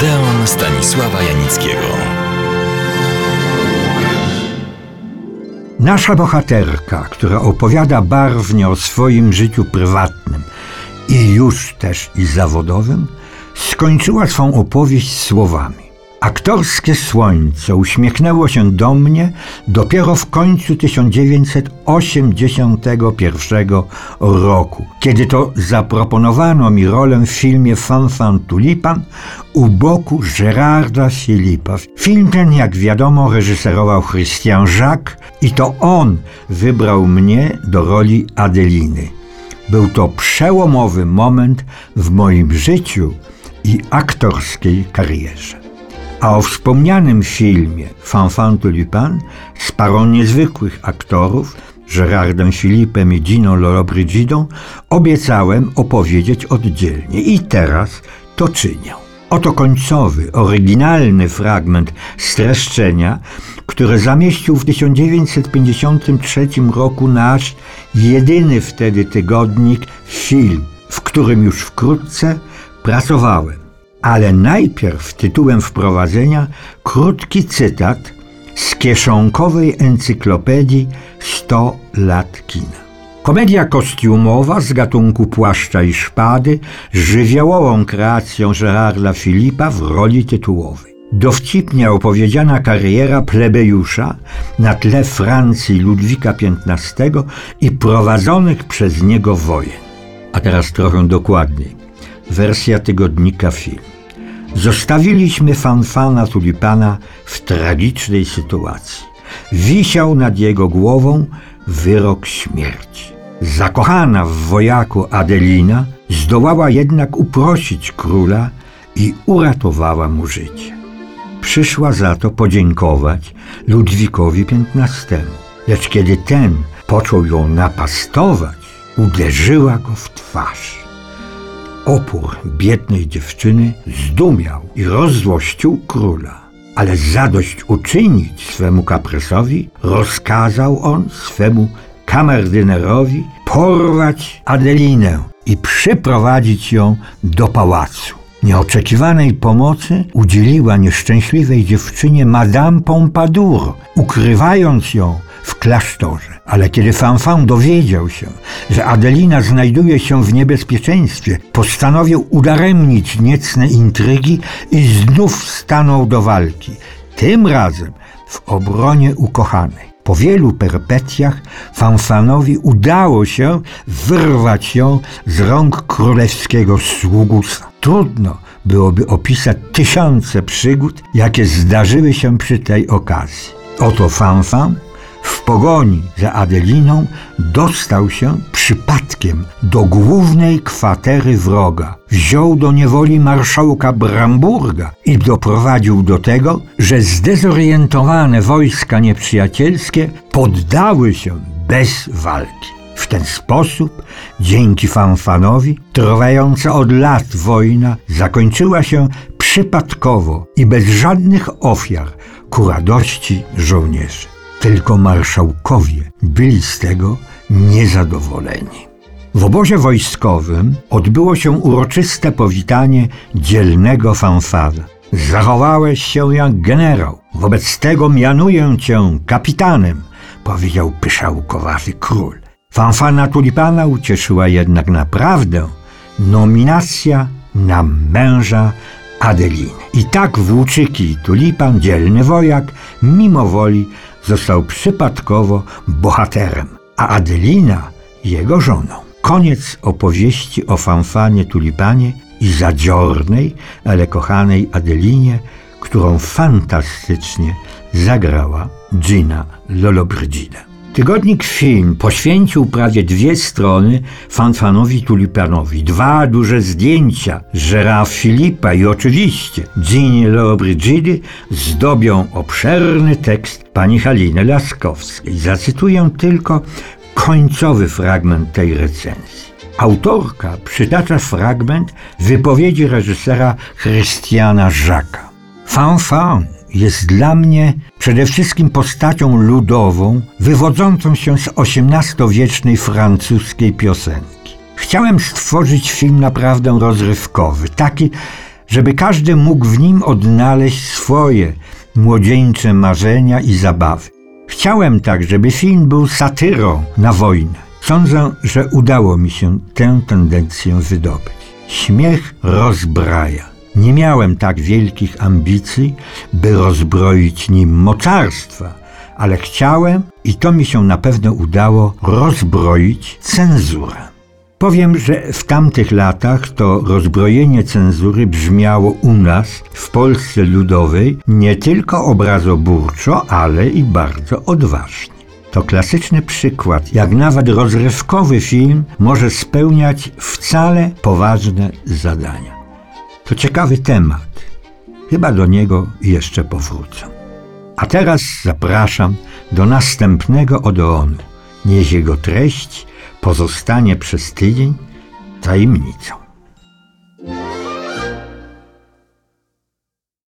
Odeon Stanisława Janickiego. Nasza bohaterka, która opowiada barwnie o swoim życiu prywatnym i już też i zawodowym, skończyła swą opowieść słowami. Aktorskie słońce uśmiechnęło się do mnie dopiero w końcu 1981 roku, kiedy to zaproponowano mi rolę w filmie Fanfan Tulipan u boku Gerarda Philippa. Film ten, jak wiadomo, reżyserował Christian Jacques i to on wybrał mnie do roli Adeliny. Był to przełomowy moment w moim życiu i aktorskiej karierze. A o wspomnianym filmie Fanfan Tulipan z parą niezwykłych aktorów, Gerardem Filipem i Gino Lollobrigidą, obiecałem opowiedzieć oddzielnie i teraz to czynię. Oto końcowy, oryginalny fragment streszczenia, które zamieścił w 1953 roku nasz jedyny wtedy tygodnik film, w którym już wkrótce pracowałem. Ale najpierw tytułem wprowadzenia krótki cytat z kieszonkowej encyklopedii 100 lat kina. Komedia kostiumowa z gatunku płaszcza i szpady żywiołową kreacją Gerarda Filipa w roli tytułowej. Dowcipnie opowiedziana kariera plebejusza na tle Francji Ludwika XV i prowadzonych przez niego wojen. A teraz trochę dokładniej. Wersja tygodnika film. Zostawiliśmy fanfana tulipana w tragicznej sytuacji. Wisiał nad jego głową wyrok śmierci. Zakochana w wojaku Adelina zdołała jednak uprosić króla i uratowała mu życie. Przyszła za to podziękować Ludwikowi XV, lecz kiedy ten począł ją napastować, uderzyła go w twarz. Opór biednej dziewczyny zdumiał i rozzłościł króla. Ale zadość uczynić swemu kaprysowi, rozkazał on swemu kamerdynerowi porwać Adelinę i przyprowadzić ją do pałacu. Nieoczekiwanej pomocy udzieliła nieszczęśliwej dziewczynie Madame Pompadour, ukrywając ją w klasztorze. Ale kiedy Fanfan dowiedział się, że Adelina znajduje się w niebezpieczeństwie, postanowił udaremnić niecne intrygi i znów stanął do walki. Tym razem w obronie ukochanej. Po wielu perpetiach Fanfanowi udało się wyrwać ją z rąk królewskiego sługusa. Trudno byłoby opisać tysiące przygód, jakie zdarzyły się przy tej okazji. Oto Fanfan w pogoni za Adeliną dostał się przypadkiem do głównej kwatery wroga. Wziął do niewoli marszałka Bramburga i doprowadził do tego, że zdezorientowane wojska nieprzyjacielskie poddały się bez walki. W ten sposób, dzięki Fanfanowi, trwająca od lat wojna zakończyła się przypadkowo i bez żadnych ofiar ku radości żołnierzy. Tylko marszałkowie byli z tego niezadowoleni. W obozie wojskowym odbyło się uroczyste powitanie dzielnego fanfara. Zachowałeś się jak generał, wobec tego mianuję cię kapitanem, powiedział pyszałkowaty król. Fanfana tulipana ucieszyła jednak naprawdę nominacja na męża Adeliny. I tak włóczyki tulipan, dzielny wojak, mimo woli został przypadkowo bohaterem, a Adelina jego żoną. Koniec opowieści o fanfanie tulipanie i zadziornej, ale kochanej Adelinie, którą fantastycznie zagrała Gina Lollobrigida. Tygodnik Film poświęcił prawie dwie strony Fanfanowi Tulipanowi. Dwa duże zdjęcia Gérard Filipa i oczywiście Ginny Lollobrigidy zdobią obszerny tekst pani Haliny Laskowskiej. Zacytuję tylko końcowy fragment tej recenzji. Autorka przytacza fragment wypowiedzi reżysera Christiana Jacques'a. Fanfan jest dla mnie przede wszystkim postacią ludową, wywodzącą się z XVIII-wiecznej francuskiej piosenki. Chciałem stworzyć film naprawdę rozrywkowy, taki, żeby każdy mógł w nim odnaleźć swoje młodzieńcze marzenia i zabawy. Chciałem tak, żeby film był satyrą na wojnę. Sądzę, że udało mi się tę tendencję wydobyć. Śmiech rozbraja. Nie miałem tak wielkich ambicji, by rozbroić nim mocarstwa, ale chciałem, i to mi się na pewno udało, rozbroić cenzurę. Powiem, że w tamtych latach to rozbrojenie cenzury brzmiało u nas, w Polsce Ludowej, nie tylko obrazoburczo, ale i bardzo odważnie. To klasyczny przykład, jak nawet rozrywkowy film może spełniać wcale poważne zadania. To ciekawy temat. Chyba do niego jeszcze powrócę. A teraz zapraszam do następnego Odeonu. Niech jego treść pozostanie przez tydzień tajemnicą.